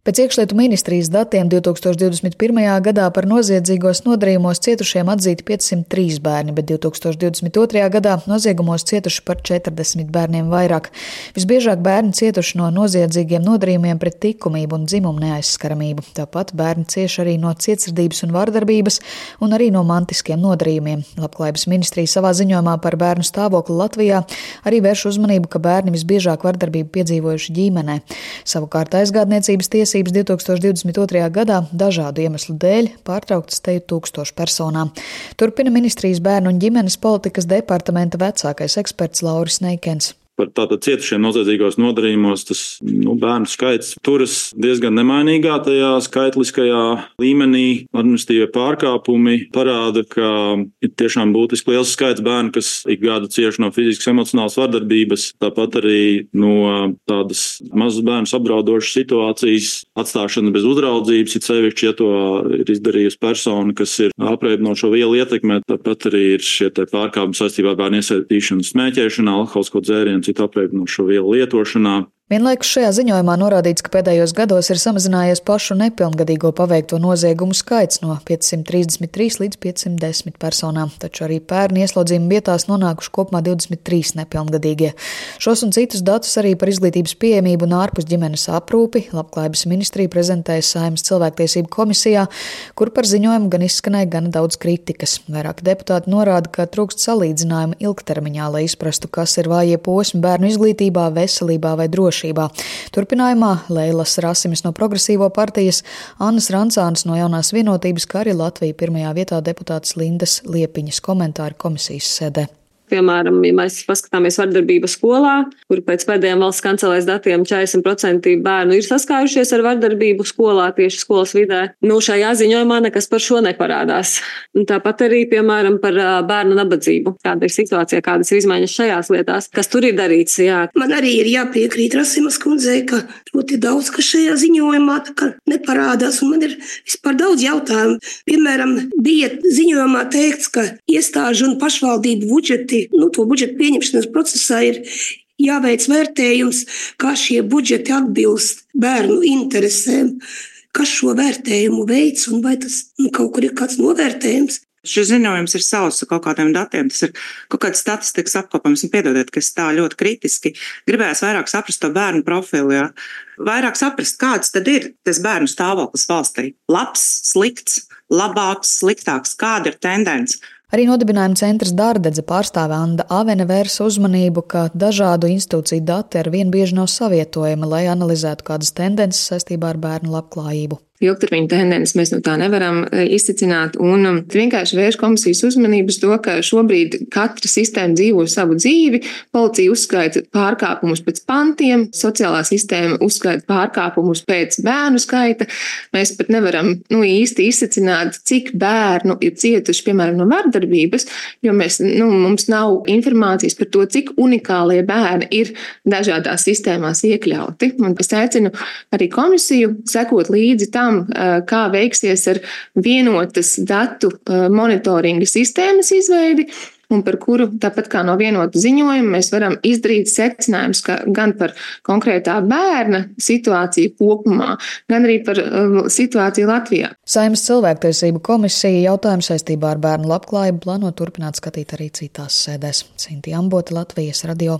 Pēc iekšlietu ministrijas datiem 2021. gadā par noziedzīgos nodarījumos cietušiem atzīti 503 bērni, bet 2022. gadā noziegumos cietuši par 40 bērniem vairāk. Visbiežāk bērni cietuši no noziedzīgiem nodarījumiem pret likumību un dzimumu neaizskaramību. Tāpat bērni cieši arī no cietsirdības un vardarbības, un arī no mantiskiem nodarījumiem. Labklājības ministrija savā ziņojumā par bērnu stāvokli Latvijā arī vērš uzmanību, ka bērni visbiežāk vardarbību piedzīvojuši ģimenē. Savukārt aizgādniecības tiesa tiesības 2022. gadā dažādu iemeslu dēļ pārtrauktas teju tūkstošu personām. Turpina ministrijas bērnu un ģimenes politikas departamenta vecākais eksperts Lauris Neikens par tātad cietušiem noziedzīgos nodarījumos, tas nu, bērnu skaits turas diezgan nemainīgā tajā skaitliskajā līmenī. Administratīvie pārkāpumi parāda, ka ir tiešām būtiski liels skaits bērnu, kas ik gadu cieši no fiziskas, emocionālas vardarbības, tāpat arī no tādas mazas bērnu apdraudošas situācijas atstāšanas bez uzraudzības, it sevišķi, ja to ir izdarījusi persona, kas ir apreibinošo vielu ietekmē, tāpat arī ir šie pārkāpumi saistībā ar bērnu iesaistīšanu smēķēšanā, alkoholisko dzērienu citu apreibinošo vielu lietošanā. Vienlaikus šajā ziņojumā norādīts, ka pēdējos gados ir samazinājies pašu nepilngadīgo paveikto noziegumu skaits no 533 līdz 510 personām, taču arī pērni ieslodzījuma vietās nonākuši kopumā 23 nepilngadīgie. Šos un citus datus arī par izglītības pieejamību un ārpus ģimenes aprūpi Labklājības ministrija prezentēja Saimnes cilvēktiesību komisijā, kur par ziņojumu gan izskanēja gana daudz kritikas. Vairāk deputāti norāda, ka trūkst salīdzinājumu ilgtermiņā, lai izprastu, kas ir vājie posmi bērnu izglītībā, veselībā vai drošībā drošībā. Turpinājumā Leilas Rasimis no Progresīvo partijas, Annas Rancāns no Jaunās vienotības, kā arī Latvija pirmajā vietā deputāts Lindas Liepiņas komentāri komisijas sēdē. Piemēram, ja mēs paskatāmies vardarbību skolā, kur pēc pēdējiem valsts kancelēs datiem 40% bērnu ir saskārušies ar vardarbību skolā, tieši skolas vidē, nu šajā ziņojumā nekas par šo neparādās. Un tāpat arī, piemēram, par bērnu nabadzību. Kāda ir situācija, kādas ir izmaiņas šajās lietās, kas tur ir darīts? Jā. Man arī ir jāpiekrīt Rasimas kundzei, ka ļoti daudz kas šajā ziņojumā neparādās, un man ir vispār daudz jautājumu. Piemēram, bija ziņojumā teikts, ka iestāžu un pašvaldību budžeti nu, to budžeta pieņemšanas procesā ir jāveic vērtējums, kā šie budžeti atbilst bērnu interesēm, kas šo vērtējumu veids un vai tas nu, kaut kur ir kāds novērtējums. Šis ziņojums ir savs ar kaut kādiem datiem, tas ir kaut kāds statistikas apkopams, un piedodiet, ka es tā ļoti kritiski gribēju vairāk saprast to bērnu profilu, jā. vairāk saprast, kāds tad ir tas bērnu stāvoklis valstī. Labs, slikts, labāks, sliktāks, kāda ir tendence. Arī nodibinājuma centrs Dārdedze pārstāve Anda Avene vērsa uzmanību, ka dažādu institūciju dati ar vien bieži nav savietojami, lai analizētu kādas tendences saistībā ar bērnu labklājību ilgtermiņa tendences mēs no tā nevaram e, izcicināt. Un um, vienkārši vērš komisijas uzmanības to, ka šobrīd katra sistēma dzīvo savu dzīvi. Policija uzskaita pārkāpumus pēc pantiem, sociālā sistēma uzskaita pārkāpumus pēc bērnu skaita. Mēs pat nevaram nu, īsti izsacināt, cik bērnu ir cietuši, piemēram, no vardarbības, jo mēs, nu, mums nav informācijas par to, cik unikālie bērni ir dažādās sistēmās iekļauti. Un es aicinu arī komisiju sekot līdzi tam, tam, kā veiksies ar vienotas datu monitoringa sistēmas izveidi, un par kuru, tāpat kā no vienota ziņojuma, mēs varam izdarīt secinājumus gan par konkrētā bērna situāciju kopumā, gan arī par situāciju Latvijā. Saimnes cilvēktiesību komisija jautājumu saistībā ar bērnu labklājību plāno turpināt skatīt arī citās sēdēs. Cinti Amboti, Latvijas radio.